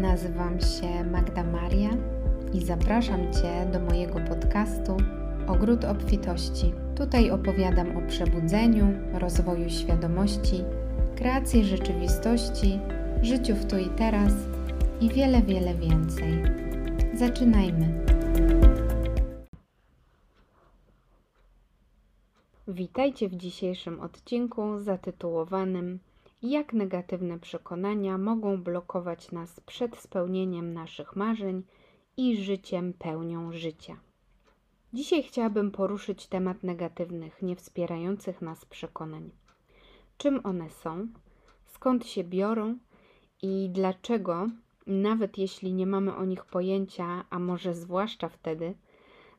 Nazywam się Magda Maria i zapraszam Cię do mojego podcastu Ogród Obfitości. Tutaj opowiadam o przebudzeniu, rozwoju świadomości, kreacji rzeczywistości, życiu w tu i teraz i wiele, wiele więcej. Zaczynajmy! Witajcie w dzisiejszym odcinku zatytułowanym Jak negatywne przekonania mogą blokować nas przed spełnieniem naszych marzeń i życiem pełnią życia. Dzisiaj chciałabym poruszyć temat negatywnych, niewspierających nas przekonań. Czym one są, skąd się biorą i dlaczego, nawet jeśli nie mamy o nich pojęcia, a może zwłaszcza wtedy,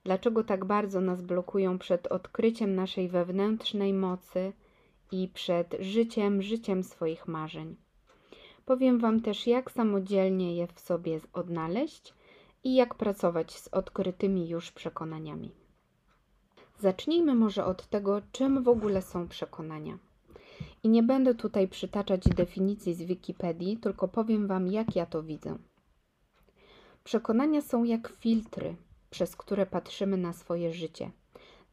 dlaczego tak bardzo nas blokują przed odkryciem naszej wewnętrznej mocy i przed życiem, życiem swoich marzeń. Powiem Wam też, jak samodzielnie je w sobie odnaleźć i jak pracować z odkrytymi już przekonaniami. Zacznijmy może od tego, czym w ogóle są przekonania. I nie będę tutaj przytaczać definicji z Wikipedii, tylko powiem Wam, jak ja to widzę. Przekonania są jak filtry, przez które patrzymy na swoje życie,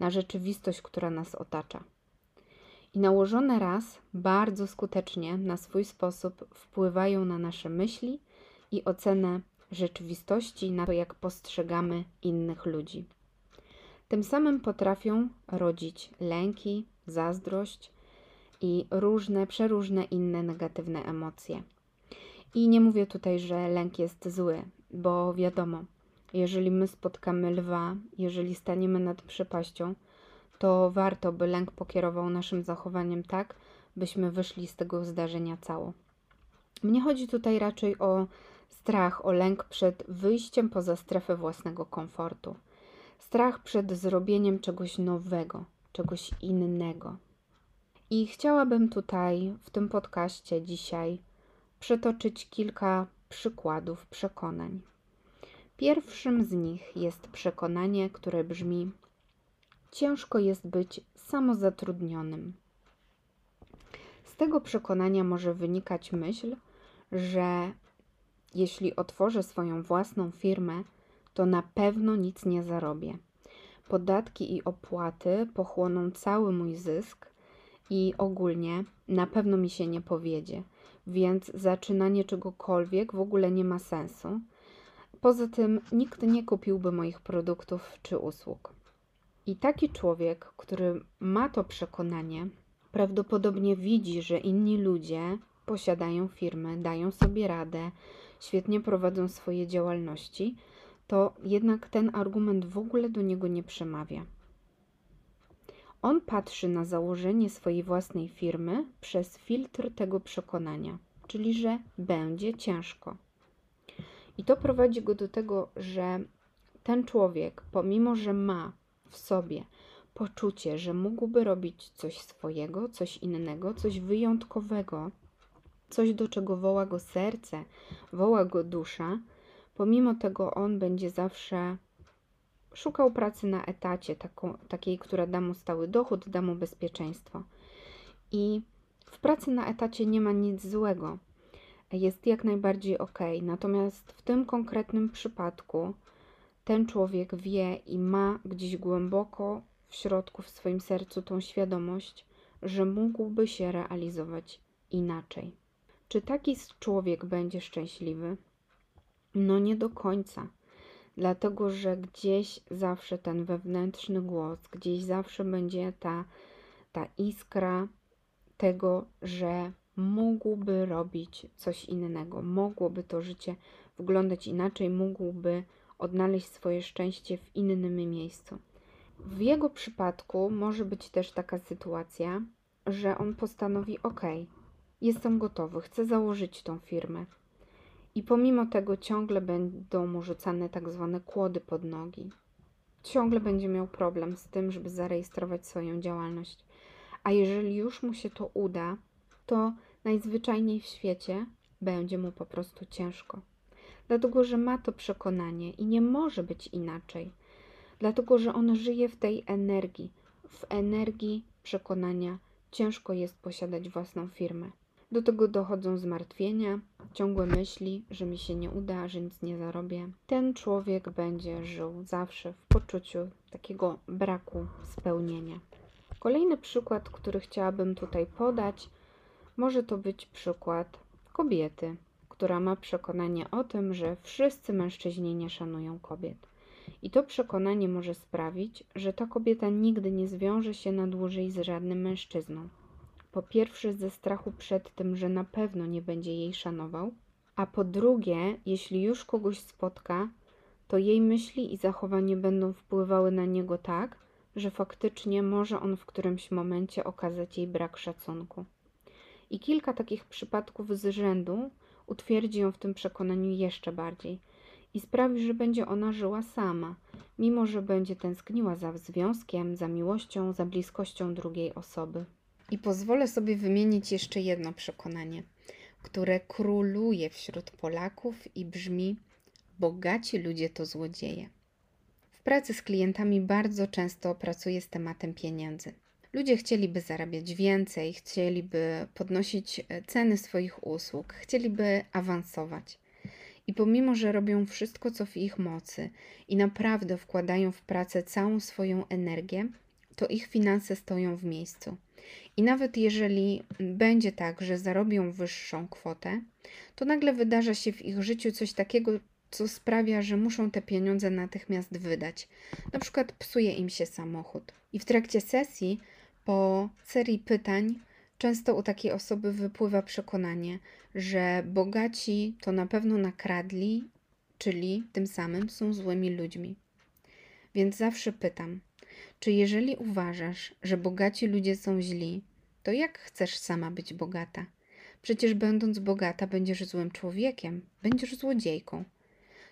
na rzeczywistość, która nas otacza. I nałożone raz bardzo skutecznie na swój sposób wpływają na nasze myśli i ocenę rzeczywistości, na to, jak postrzegamy innych ludzi. Tym samym potrafią rodzić lęki, zazdrość i różne, przeróżne inne negatywne emocje. I nie mówię tutaj, że lęk jest zły, bo wiadomo, jeżeli my spotkamy lwa, jeżeli staniemy nad przepaścią, to warto, by lęk pokierował naszym zachowaniem tak, byśmy wyszli z tego zdarzenia cało. Mnie chodzi tutaj raczej o strach, o lęk przed wyjściem poza strefę własnego komfortu. Strach przed zrobieniem czegoś nowego, czegoś innego. I chciałabym tutaj w tym podcaście dzisiaj przytoczyć kilka przykładów przekonań. Pierwszym z nich jest przekonanie, które brzmi: Ciężko jest być samozatrudnionym. Z tego przekonania może wynikać myśl, że jeśli otworzę swoją własną firmę, to na pewno nic nie zarobię. Podatki i opłaty pochłoną cały mój zysk i ogólnie na pewno mi się nie powiedzie, więc zaczynanie czegokolwiek w ogóle nie ma sensu Poza tym nikt nie kupiłby moich produktów czy usług. I taki człowiek, który ma to przekonanie, prawdopodobnie widzi, że inni ludzie posiadają firmy, dają sobie radę, świetnie prowadzą swoje działalności, to jednak ten argument w ogóle do niego nie przemawia. On patrzy na założenie swojej własnej firmy przez filtr tego przekonania, czyli że będzie ciężko. I to prowadzi go do tego, że ten człowiek, pomimo że ma w sobie poczucie, że mógłby robić coś swojego, coś innego, coś wyjątkowego, coś do czego woła go serce, woła go dusza, pomimo tego on będzie zawsze szukał pracy na etacie, taką, takiej, która da mu stały dochód, da mu bezpieczeństwo. I w pracy na etacie nie ma nic złego jest jak najbardziej ok. Natomiast w tym konkretnym przypadku ten człowiek wie i ma gdzieś głęboko w środku, w swoim sercu tą świadomość, że mógłby się realizować inaczej. Czy taki człowiek będzie szczęśliwy? No nie do końca, dlatego że gdzieś zawsze ten wewnętrzny głos, gdzieś zawsze będzie ta, ta iskra tego, że mógłby robić coś innego, mogłoby to życie wyglądać inaczej, mógłby odnaleźć swoje szczęście w innym miejscu. W jego przypadku może być też taka sytuacja, że on postanowi: OK, jestem gotowy, chcę założyć tą firmę. I pomimo tego ciągle będą mu rzucane tak zwane kłody pod nogi. Ciągle będzie miał problem z tym, żeby zarejestrować swoją działalność. A jeżeli już mu się to uda, to najzwyczajniej w świecie będzie mu po prostu ciężko. Dlatego, że ma to przekonanie i nie może być inaczej. Dlatego, że on żyje w tej energii, w energii przekonania ciężko jest posiadać własną firmę. Do tego dochodzą zmartwienia, ciągłe myśli, że mi się nie uda, że nic nie zarobię. Ten człowiek będzie żył zawsze w poczuciu takiego braku spełnienia. Kolejny przykład, który chciałabym tutaj podać, może to być przykład kobiety, która ma przekonanie o tym, że wszyscy mężczyźni nie szanują kobiet. I to przekonanie może sprawić, że ta kobieta nigdy nie zwiąże się na dłużej z żadnym mężczyzną. Po pierwsze, ze strachu przed tym, że na pewno nie będzie jej szanował, a po drugie, jeśli już kogoś spotka, to jej myśli i zachowanie będą wpływały na niego tak, że faktycznie może on w którymś momencie okazać jej brak szacunku. I kilka takich przypadków z rzędu utwierdzi ją w tym przekonaniu jeszcze bardziej i sprawi, że będzie ona żyła sama, mimo że będzie tęskniła za związkiem, za miłością, za bliskością drugiej osoby. I pozwolę sobie wymienić jeszcze jedno przekonanie, które króluje wśród Polaków i brzmi: Bogaci ludzie to złodzieje. W pracy z klientami bardzo często pracuję z tematem pieniędzy. Ludzie chcieliby zarabiać więcej, chcieliby podnosić e, ceny swoich usług, chcieliby awansować. I pomimo, że robią wszystko, co w ich mocy i naprawdę wkładają w pracę całą swoją energię, to ich finanse stoją w miejscu. I nawet jeżeli będzie tak, że zarobią wyższą kwotę, to nagle wydarza się w ich życiu coś takiego, co sprawia, że muszą te pieniądze natychmiast wydać. Na przykład psuje im się samochód. I w trakcie sesji, po serii pytań, często u takiej osoby wypływa przekonanie, że bogaci to na pewno nakradli, czyli tym samym są złymi ludźmi. Więc zawsze pytam, czy jeżeli uważasz, że bogaci ludzie są źli, to jak chcesz sama być bogata? Przecież będąc bogata, będziesz złym człowiekiem, będziesz złodziejką.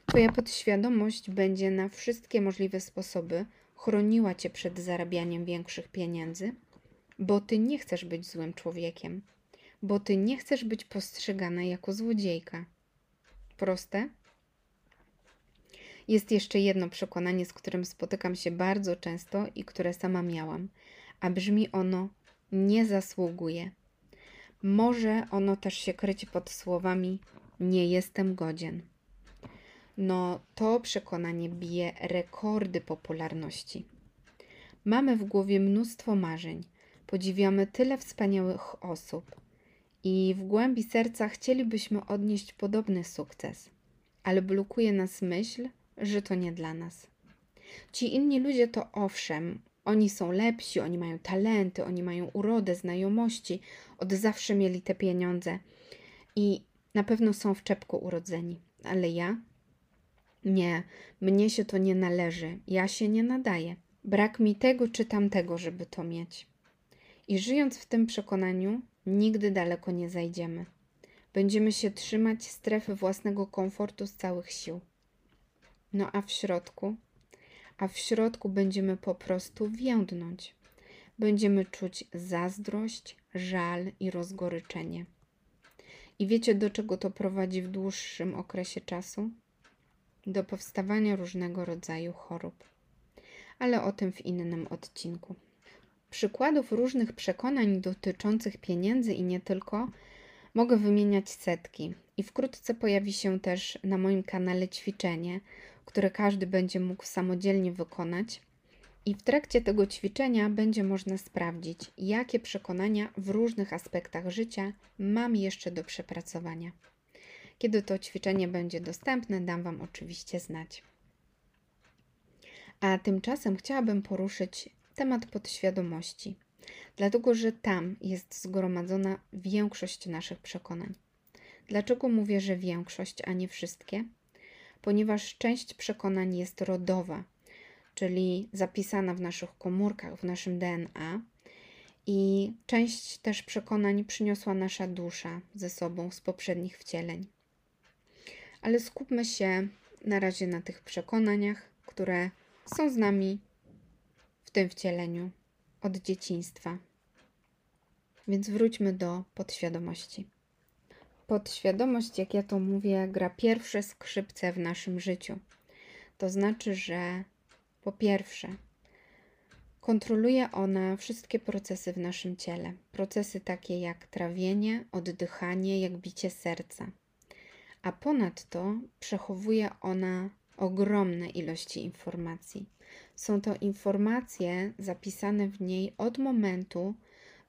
Twoja podświadomość będzie na wszystkie możliwe sposoby chroniła cię przed zarabianiem większych pieniędzy, bo ty nie chcesz być złym człowiekiem, bo ty nie chcesz być postrzegana jako złodziejka. Proste? Jest jeszcze jedno przekonanie, z którym spotykam się bardzo często i które sama miałam, a brzmi ono: nie zasługuje. Może ono też się kryć pod słowami: nie jestem godzien. No, to przekonanie bije rekordy popularności. Mamy w głowie mnóstwo marzeń, podziwiamy tyle wspaniałych osób i w głębi serca chcielibyśmy odnieść podobny sukces, ale blokuje nas myśl, że to nie dla nas. Ci inni ludzie to owszem, oni są lepsi, oni mają talenty, oni mają urodę, znajomości, od zawsze mieli te pieniądze i na pewno są w czepku urodzeni, ale ja? Nie, mnie się to nie należy, ja się nie nadaję. Brak mi tego czy tamtego, żeby to mieć. I żyjąc w tym przekonaniu, nigdy daleko nie zajdziemy. Będziemy się trzymać strefy własnego komfortu z całych sił. No a w środku? A w środku będziemy po prostu więdnąć. Będziemy czuć zazdrość, żal i rozgoryczenie. I wiecie, do czego to prowadzi w dłuższym okresie czasu? Do powstawania różnego rodzaju chorób. Ale o tym w innym odcinku. Przykładów różnych przekonań dotyczących pieniędzy i nie tylko mogę wymieniać setki. I wkrótce pojawi się też na moim kanale ćwiczenie, które każdy będzie mógł samodzielnie wykonać. I w trakcie tego ćwiczenia będzie można sprawdzić, jakie przekonania w różnych aspektach życia mam jeszcze do przepracowania. Kiedy to ćwiczenie będzie dostępne, dam Wam oczywiście znać. A tymczasem chciałabym poruszyć temat podświadomości, dlatego że tam jest zgromadzona większość naszych przekonań. Dlaczego mówię, że większość, a nie wszystkie? Ponieważ część przekonań jest rodowa, czyli zapisana w naszych komórkach, w naszym DNA, i część też przekonań przyniosła nasza dusza ze sobą z poprzednich wcieleń. Ale skupmy się na razie na tych przekonaniach, które są z nami w tym wcieleniu od dzieciństwa. Więc wróćmy do podświadomości. Podświadomość, jak ja to mówię, gra pierwsze skrzypce w naszym życiu. To znaczy, że po pierwsze, Kontroluje ona wszystkie procesy w naszym ciele. Procesy takie jak trawienie, oddychanie, jak bicie serca. A ponadto przechowuje ona ogromne ilości informacji. Są to informacje zapisane w niej od momentu,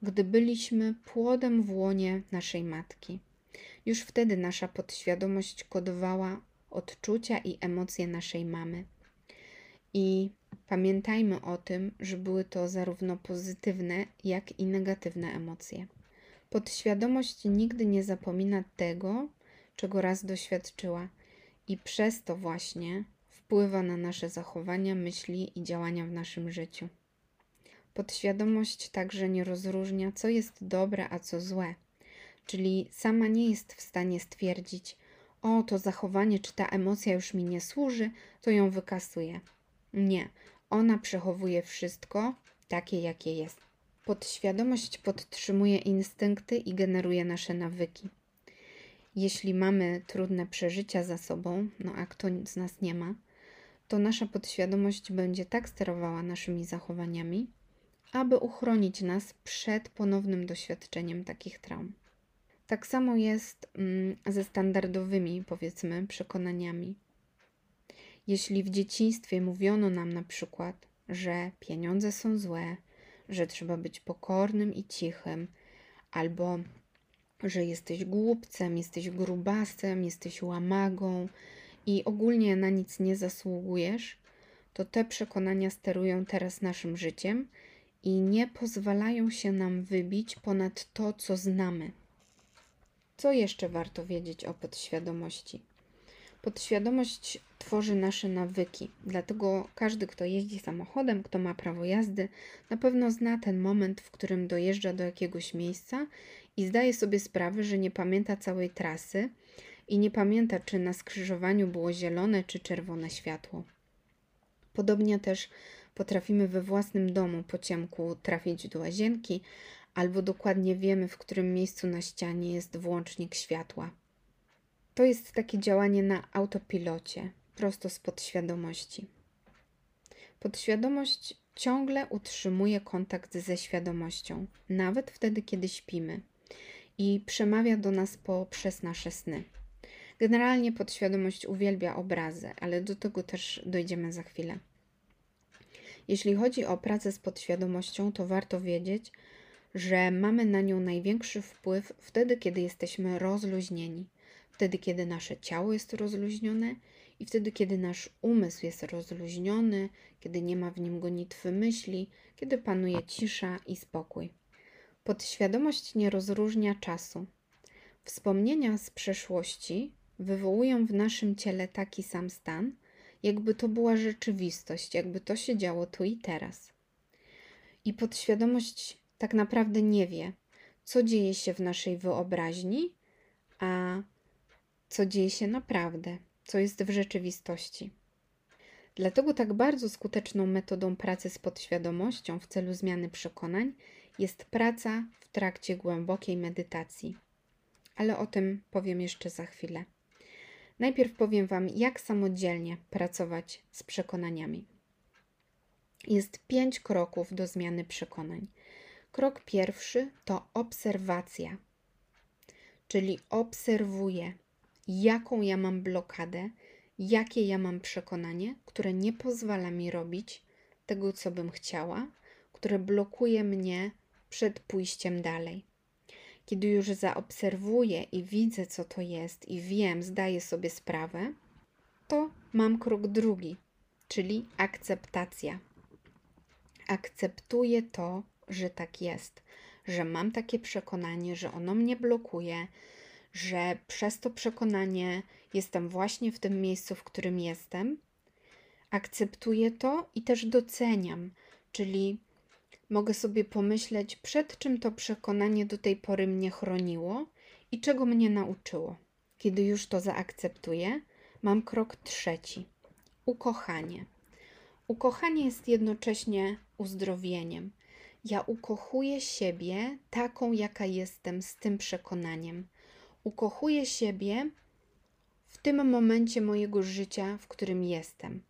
gdy byliśmy płodem w łonie naszej matki. Już wtedy nasza podświadomość kodowała odczucia i emocje naszej mamy. I pamiętajmy o tym, że były to zarówno pozytywne, jak i negatywne emocje. Podświadomość nigdy nie zapomina tego, czego raz doświadczyła, i przez to właśnie wpływa na nasze zachowania, myśli i działania w naszym życiu. Podświadomość także nie rozróżnia, co jest dobre, a co złe, czyli sama nie jest w stanie stwierdzić, o, to zachowanie czy ta emocja już mi nie służy, to ją wykasuje. Nie, ona przechowuje wszystko takie, jakie jest. Podświadomość podtrzymuje instynkty i generuje nasze nawyki. Jeśli mamy trudne przeżycia za sobą, no a kto z nas nie ma, to nasza podświadomość będzie tak sterowała naszymi zachowaniami, aby uchronić nas przed ponownym doświadczeniem takich traum. Tak samo jest mm, ze standardowymi, powiedzmy, przekonaniami. Jeśli w dzieciństwie mówiono nam na przykład, że pieniądze są złe, że trzeba być pokornym i cichym, albo że jesteś głupcem, jesteś grubasem, jesteś łamagą i ogólnie na nic nie zasługujesz, to te przekonania sterują teraz naszym życiem i nie pozwalają się nam wybić ponad to, co znamy. Co jeszcze warto wiedzieć o podświadomości? Podświadomość tworzy nasze nawyki, dlatego każdy, kto jeździ samochodem, kto ma prawo jazdy, na pewno zna ten moment, w którym dojeżdża do jakiegoś miejsca i zdaje sobie sprawę, że nie pamięta całej trasy i nie pamięta, czy na skrzyżowaniu było zielone czy czerwone światło. Podobnie też potrafimy we własnym domu po ciemku trafić do łazienki, albo dokładnie wiemy, w którym miejscu na ścianie jest włącznik światła. To jest takie działanie na autopilocie, prosto z podświadomości. Podświadomość ciągle utrzymuje kontakt ze świadomością, nawet wtedy, kiedy śpimy, i przemawia do nas poprzez nasze sny. Generalnie podświadomość uwielbia obrazy, ale do tego też dojdziemy za chwilę. Jeśli chodzi o pracę z podświadomością, to warto wiedzieć, że mamy na nią największy wpływ wtedy, kiedy jesteśmy rozluźnieni, wtedy, kiedy nasze ciało jest rozluźnione i wtedy, kiedy nasz umysł jest rozluźniony, kiedy nie ma w nim gonitwy myśli, kiedy panuje cisza i spokój. Podświadomość nie rozróżnia czasu. Wspomnienia z przeszłości wywołują w naszym ciele taki sam stan, jakby to była rzeczywistość, jakby to się działo tu i teraz. I podświadomość tak naprawdę nie wie, co dzieje się w naszej wyobraźni, a co dzieje się naprawdę, co jest w rzeczywistości. Dlatego tak bardzo skuteczną metodą pracy z podświadomością w celu zmiany przekonań jest praca w trakcie głębokiej medytacji. Ale o tym powiem jeszcze za chwilę. Najpierw powiem Wam, jak samodzielnie pracować z przekonaniami. Jest pięć kroków do zmiany przekonań. Krok pierwszy to obserwacja, czyli obserwuję, jaką ja mam blokadę, jakie ja mam przekonanie, które nie pozwala mi robić tego, co bym chciała, które blokuje mnie przed pójściem dalej. Kiedy już zaobserwuję i widzę, co to jest, i wiem, zdaję sobie sprawę, to mam krok drugi, czyli akceptacja. Akceptuję to, że tak jest, że mam takie przekonanie, że ono mnie blokuje, że przez to przekonanie jestem właśnie w tym miejscu, w którym jestem. Akceptuję to i też doceniam, czyli mogę sobie pomyśleć, przed czym to przekonanie do tej pory mnie chroniło i czego mnie nauczyło. Kiedy już to zaakceptuję, mam krok trzeci ukochanie. Ukochanie jest jednocześnie uzdrowieniem. Ja ukochuję siebie taką, jaka jestem, z tym przekonaniem. Ukochuję siebie w tym momencie mojego życia, w którym jestem.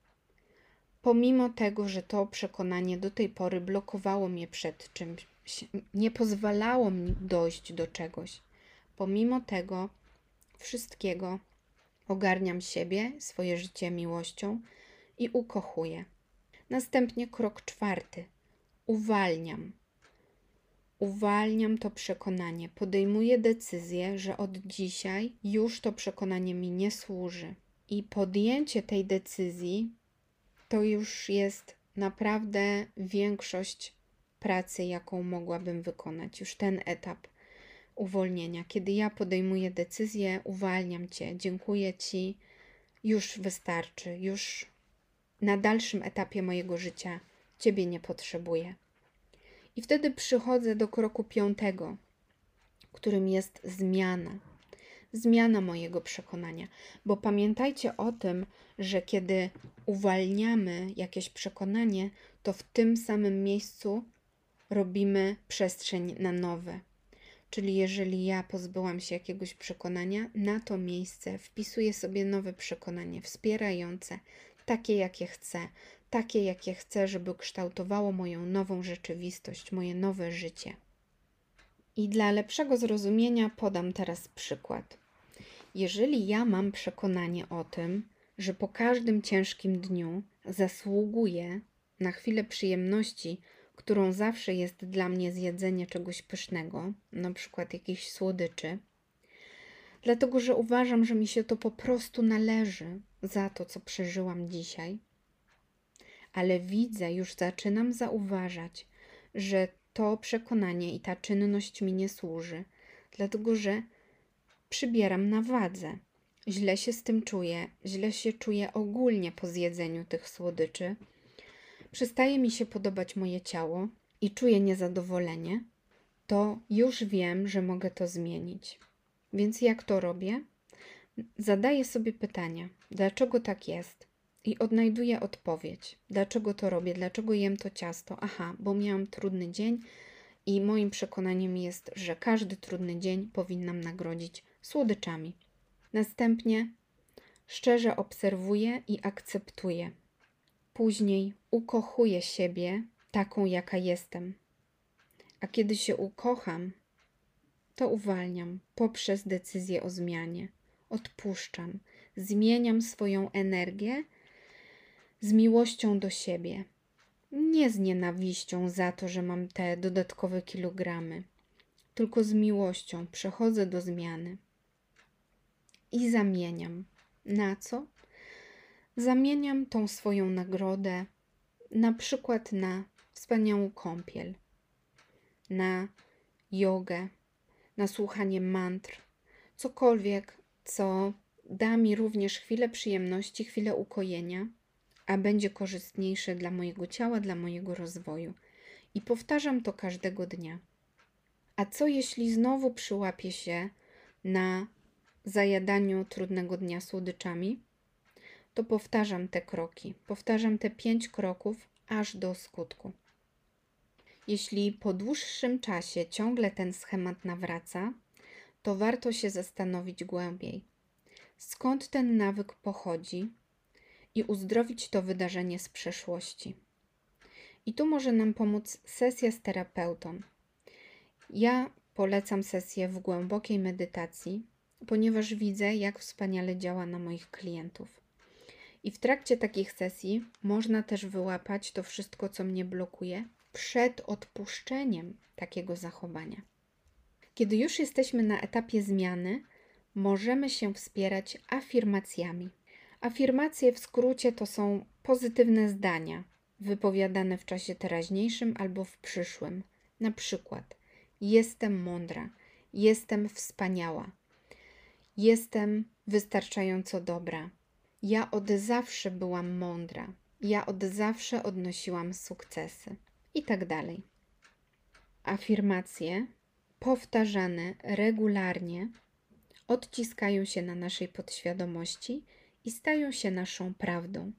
pomimo tego, że to przekonanie do tej pory blokowało mnie przed czymś, nie pozwalało mi dojść do czegoś, pomimo tego wszystkiego ogarniam siebie, swoje życie miłością i ukochuję. Następnie krok czwarty. Uwalniam. Uwalniam to przekonanie, podejmuję decyzję, że od dzisiaj już to przekonanie mi nie służy. I podjęcie tej decyzji to już jest naprawdę większość pracy, jaką mogłabym wykonać. Już ten etap uwolnienia. Kiedy ja podejmuję decyzję, uwalniam cię, dziękuję ci, już wystarczy, już na dalszym etapie mojego życia ciebie nie potrzebuję. I wtedy przychodzę do kroku piątego, którym jest zmiana. Zmiana mojego przekonania, bo pamiętajcie o tym, że kiedy uwalniamy jakieś przekonanie, to w tym samym miejscu robimy przestrzeń na nowe. Czyli jeżeli ja pozbyłam się jakiegoś przekonania, na to miejsce wpisuję sobie nowe przekonanie wspierające, takie jakie chcę, takie jakie chcę, żeby kształtowało moją nową rzeczywistość, moje nowe życie. I dla lepszego zrozumienia podam teraz przykład. Jeżeli ja mam przekonanie o tym, że po każdym ciężkim dniu zasługuję na chwilę przyjemności, którą zawsze jest dla mnie zjedzenie czegoś pysznego, na przykład jakichś słodyczy, dlatego że uważam, że mi się to po prostu należy za to, co przeżyłam dzisiaj. Ale widzę, już zaczynam zauważać, że to przekonanie i ta czynność mi nie służy, dlatego że przybieram na wadze. Źle się z tym czuję, źle się czuję ogólnie po zjedzeniu tych słodyczy przestaje mi się podobać moje ciało i czuję niezadowolenie, to już wiem, że mogę to zmienić. Więc jak to robię? Zadaję sobie pytania, dlaczego tak jest? I odnajduję odpowiedź. Dlaczego to robię? Dlaczego jem to ciasto? Aha, bo miałam trudny dzień i moim przekonaniem jest, że każdy trudny dzień powinnam nagrodzić słodyczami. Następnie szczerze obserwuję i akceptuję Później ukochuję siebie taką, jaka jestem. A kiedy się ukocham, to uwalniam poprzez decyzję o zmianie. Odpuszczam, zmieniam swoją energię z miłością do siebie. Nie z nienawiścią za to, że mam te dodatkowe kilogramy, tylko z miłością przechodzę do zmiany i zamieniam. Na co? zamieniam tą swoją nagrodę na przykład na wspaniałą kąpiel, na jogę, na słuchanie mantr, cokolwiek, co da mi również chwilę przyjemności, chwilę ukojenia, a będzie korzystniejsze dla mojego ciała, dla mojego rozwoju. I powtarzam to każdego dnia. A co jeśli znowu przyłapię się na zajadaniu trudnego dnia słodyczami? to powtarzam te kroki. Powtarzam te pięć kroków aż do skutku. Jeśli po dłuższym czasie ciągle ten schemat nawraca, to warto się zastanowić głębiej, skąd ten nawyk pochodzi i uzdrowić to wydarzenie z przeszłości. I tu może nam pomóc sesja z terapeutą. Ja polecam sesję w głębokiej medytacji, ponieważ widzę, jak wspaniale działa na moich klientów. I w trakcie takich sesji można też wyłapać to wszystko, co mnie blokuje, przed odpuszczeniem takiego zachowania. Kiedy już jesteśmy na etapie zmiany, możemy się wspierać afirmacjami. Afirmacje w skrócie to są pozytywne zdania wypowiadane w czasie teraźniejszym albo w przyszłym. Na przykład: Jestem mądra, jestem wspaniała, jestem wystarczająco dobra, ja od zawsze byłam mądra, ja od zawsze odnosiłam sukcesy i tak dalej. Afirmacje powtarzane regularnie odciskają się na naszej podświadomości i stają się naszą prawdą.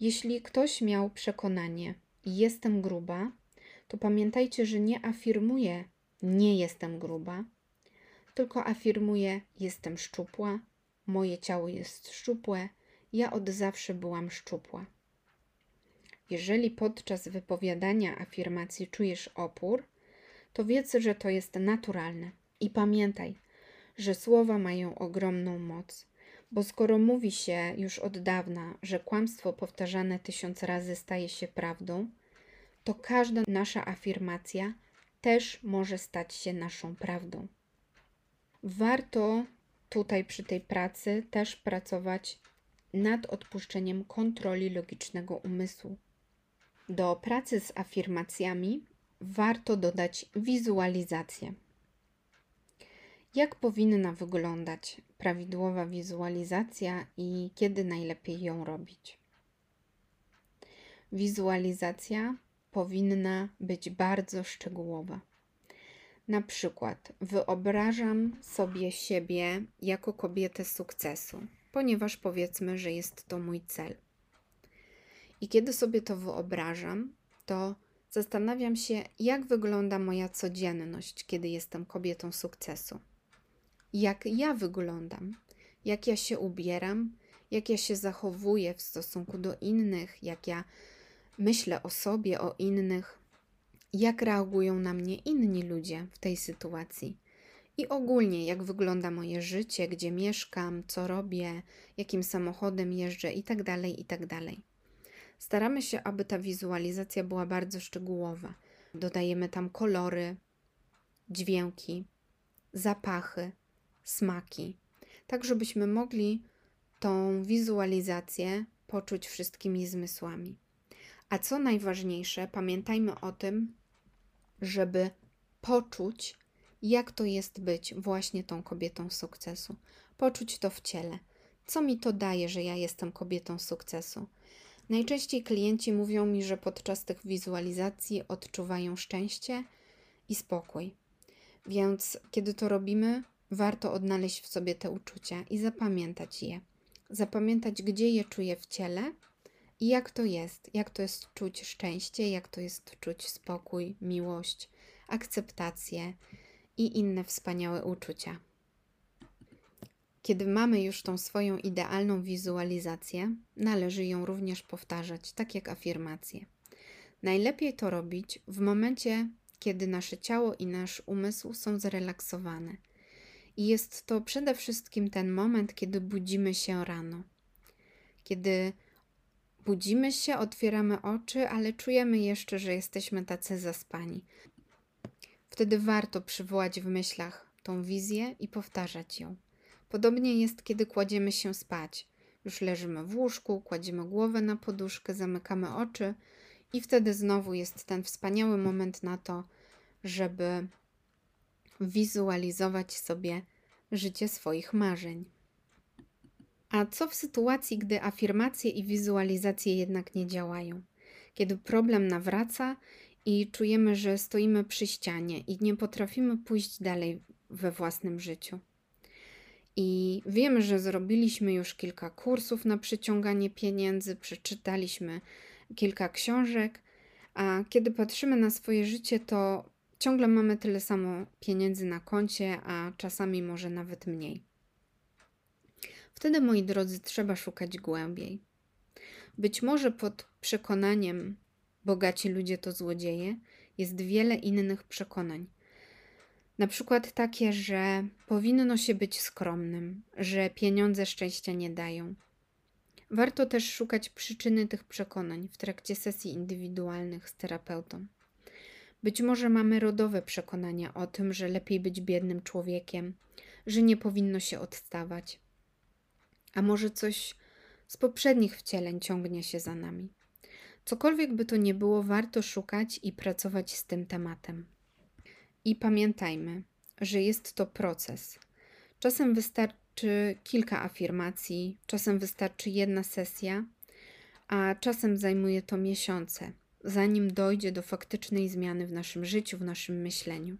Jeśli ktoś miał przekonanie, jestem gruba, to pamiętajcie, że nie afirmuje, nie jestem gruba, tylko afirmuje, jestem szczupła, Moje ciało jest szczupłe, ja od zawsze byłam szczupła. Jeżeli podczas wypowiadania afirmacji czujesz opór, to wiedz, że to jest naturalne. I pamiętaj, że słowa mają ogromną moc, bo skoro mówi się już od dawna, że kłamstwo powtarzane tysiąc razy staje się prawdą, to każda nasza afirmacja też może stać się naszą prawdą. Warto tutaj przy tej pracy też pracować nad odpuszczeniem kontroli logicznego umysłu. Do pracy z afirmacjami warto dodać wizualizację. Jak powinna wyglądać prawidłowa wizualizacja i kiedy najlepiej ją robić? Wizualizacja powinna być bardzo szczegółowa. Na przykład wyobrażam sobie siebie jako kobietę sukcesu, ponieważ powiedzmy, że jest to mój cel. I kiedy sobie to wyobrażam, to zastanawiam się, jak wygląda moja codzienność, kiedy jestem kobietą sukcesu. Jak ja wyglądam, jak ja się ubieram, jak ja się zachowuję w stosunku do innych, jak ja myślę o sobie, o innych, jak reagują na mnie inni ludzie w tej sytuacji. I ogólnie, jak wygląda moje życie, gdzie mieszkam, co robię, jakim samochodem jeżdżę itd., tak itd. Tak Staramy się, aby ta wizualizacja była bardzo szczegółowa. Dodajemy tam kolory, dźwięki, zapachy, smaki, tak żebyśmy mogli tą wizualizację poczuć wszystkimi zmysłami. A co najważniejsze, pamiętajmy o tym, żeby poczuć, jak to jest być właśnie tą kobietą sukcesu. Poczuć to w ciele. Co mi to daje, że ja jestem kobietą sukcesu? Najczęściej klienci mówią mi, że podczas tych wizualizacji odczuwają szczęście i spokój. Więc kiedy to robimy, warto odnaleźć w sobie te uczucia i zapamiętać je. Zapamiętać, gdzie je czuję w ciele i jak to jest, jak to jest czuć szczęście, jak to jest czuć spokój, miłość, akceptację i inne wspaniałe uczucia. Kiedy mamy już tą swoją idealną wizualizację, należy ją również powtarzać, tak jak afirmacje. Najlepiej to robić w momencie, kiedy nasze ciało i nasz umysł są zrelaksowane. I jest to przede wszystkim ten moment, kiedy budzimy się rano. Kiedy budzimy się, otwieramy oczy, ale czujemy jeszcze, że jesteśmy tacy zaspani. Wtedy warto przywołać w myślach tą wizję i powtarzać ją. Podobnie jest, kiedy kładziemy się spać. Już leżymy w łóżku, kładziemy głowę na poduszkę, zamykamy oczy i wtedy znowu jest ten wspaniały moment na to, żeby wizualizować sobie życie swoich marzeń. A co w sytuacji, gdy afirmacje i wizualizacje jednak nie działają? Kiedy problem nawraca i czujemy, że stoimy przy ścianie i nie potrafimy pójść dalej we własnym życiu. I wiemy, że zrobiliśmy już kilka kursów na przyciąganie pieniędzy, przeczytaliśmy kilka książek, a kiedy patrzymy na swoje życie, to ciągle mamy tyle samo pieniędzy na koncie, a czasami może nawet mniej. Wtedy, moi drodzy, trzeba szukać głębiej. Być może pod przekonaniem bogaci ludzie to złodzieje jest wiele innych przekonań. Na przykład takie, że powinno się być skromnym, że pieniądze szczęścia nie dają. Warto też szukać przyczyny tych przekonań w trakcie sesji indywidualnych z terapeutą. Być może mamy rodowe przekonania o tym, że lepiej być biednym człowiekiem, że nie powinno się odstawać. A może coś z poprzednich wcieleń ciągnie się za nami. Cokolwiek by to nie było, warto szukać i pracować z tym tematem. I pamiętajmy, że jest to proces. Czasem wystarczy kilka afirmacji, czasem wystarczy jedna sesja, a czasem zajmuje to miesiące, zanim dojdzie do faktycznej zmiany w naszym życiu, w naszym myśleniu.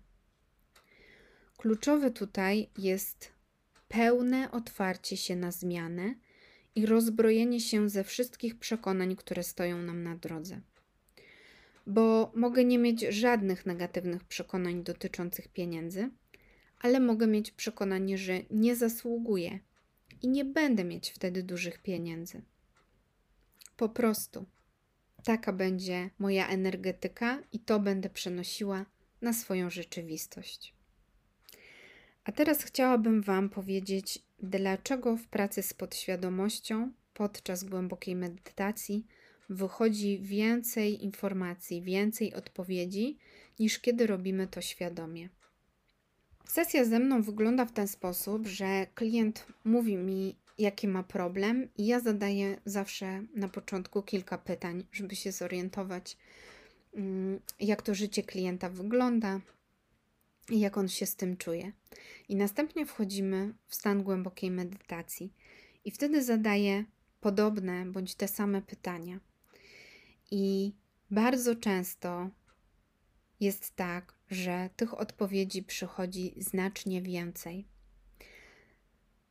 Kluczowe tutaj jest pełne otwarcie się na zmianę i rozbrojenie się ze wszystkich przekonań, które stoją nam na drodze bo mogę nie mieć żadnych negatywnych przekonań dotyczących pieniędzy, ale mogę mieć przekonanie, że nie zasługuję i nie będę mieć wtedy dużych pieniędzy. Po prostu taka będzie moja energetyka i to będę przenosiła na swoją rzeczywistość. A teraz chciałabym Wam powiedzieć, dlaczego w pracy z podświadomością podczas głębokiej medytacji wychodzi więcej informacji, więcej odpowiedzi, niż kiedy robimy to świadomie. Sesja ze mną wygląda w ten sposób, że klient mówi mi, jaki ma problem, i ja zadaję zawsze na początku kilka pytań, żeby się zorientować, mm, jak to życie klienta wygląda i jak on się z tym czuje. I następnie wchodzimy w stan głębokiej medytacji, i wtedy zadaję podobne bądź te same pytania. I bardzo często jest tak, że tych odpowiedzi przychodzi znacznie więcej.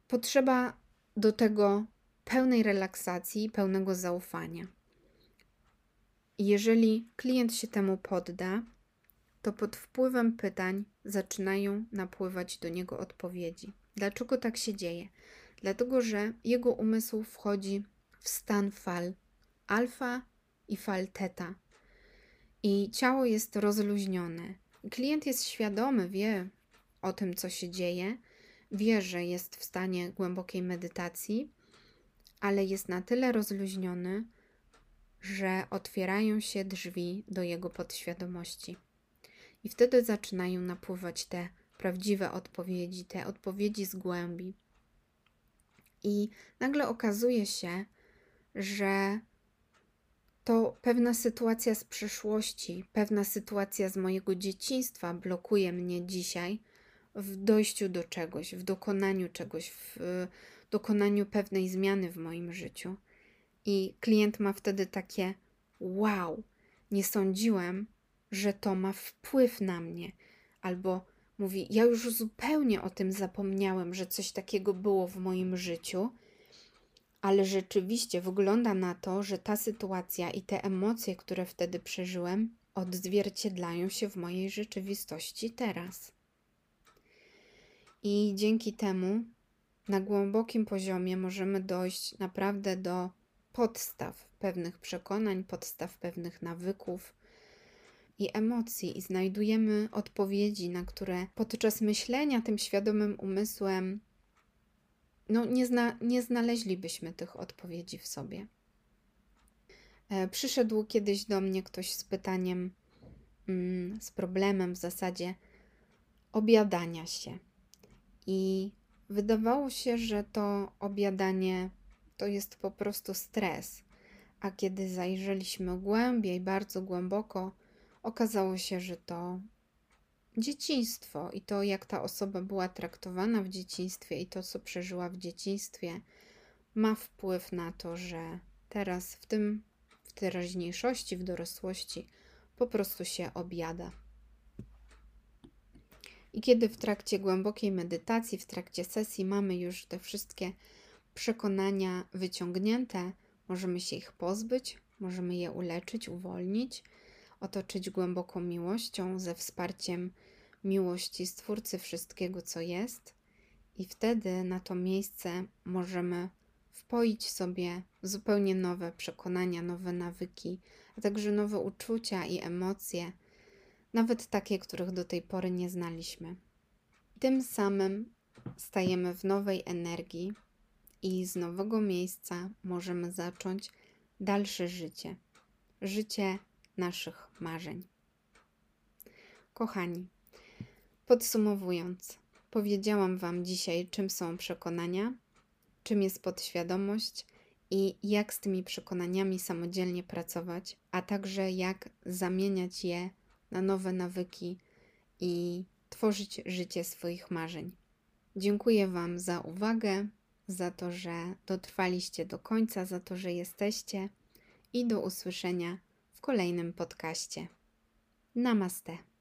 Potrzeba do tego pełnej relaksacji, pełnego zaufania. Jeżeli klient się temu podda, to pod wpływem pytań zaczynają napływać do niego odpowiedzi. Dlaczego tak się dzieje? Dlatego, że jego umysł wchodzi w stan fal alfa i fal teta i ciało jest rozluźnione. Klient jest świadomy, wie o tym, co się dzieje, wie, że jest w stanie głębokiej medytacji, ale jest na tyle rozluźniony, że otwierają się drzwi do jego podświadomości. I wtedy zaczynają napływać te prawdziwe odpowiedzi, te odpowiedzi z głębi. I nagle okazuje się, że to pewna sytuacja z przeszłości, pewna sytuacja z mojego dzieciństwa blokuje mnie dzisiaj w dojściu do czegoś, w dokonaniu czegoś, w dokonaniu pewnej zmiany w moim życiu. I klient ma wtedy takie: Wow, nie sądziłem, że to ma wpływ na mnie. Albo mówi: Ja już zupełnie o tym zapomniałem, że coś takiego było w moim życiu ale rzeczywiście wygląda na to, że ta sytuacja i te emocje, które wtedy przeżyłem, odzwierciedlają się w mojej rzeczywistości teraz. I dzięki temu na głębokim poziomie możemy dojść naprawdę do podstaw pewnych przekonań, podstaw pewnych nawyków i emocji, i znajdujemy odpowiedzi, na które podczas myślenia tym świadomym umysłem no, nie, zna, nie znaleźlibyśmy tych odpowiedzi w sobie. E, przyszedł kiedyś do mnie ktoś z pytaniem, mm, z problemem w zasadzie obiadania się. I wydawało się, że to obiadanie to jest po prostu stres. A kiedy zajrzeliśmy głębiej, bardzo głęboko, okazało się, że to dzieciństwo i to, jak ta osoba była traktowana w dzieciństwie i to, co przeżyła w dzieciństwie, ma wpływ na to, że teraz w tym, w teraźniejszości, w dorosłości po prostu się objada. I kiedy w trakcie głębokiej medytacji, w trakcie sesji mamy już te wszystkie przekonania wyciągnięte, możemy się ich pozbyć, możemy je uleczyć, uwolnić, otoczyć głęboką miłością, ze wsparciem miłości Stwórcy wszystkiego, co jest, i wtedy na to miejsce możemy wpoić sobie zupełnie nowe przekonania, nowe nawyki, a także nowe uczucia i emocje, nawet takie, których do tej pory nie znaliśmy. Tym samym stajemy w nowej energii i z nowego miejsca możemy zacząć dalsze życie życie naszych marzeń. Kochani, Podsumowując, powiedziałam Wam dzisiaj, czym są przekonania, czym jest podświadomość i jak z tymi przekonaniami samodzielnie pracować, a także jak zamieniać je na nowe nawyki i tworzyć życie swoich marzeń. Dziękuję Wam za uwagę, za to, że dotrwaliście do końca, za to, że jesteście i do usłyszenia w kolejnym podcaście. Namaste.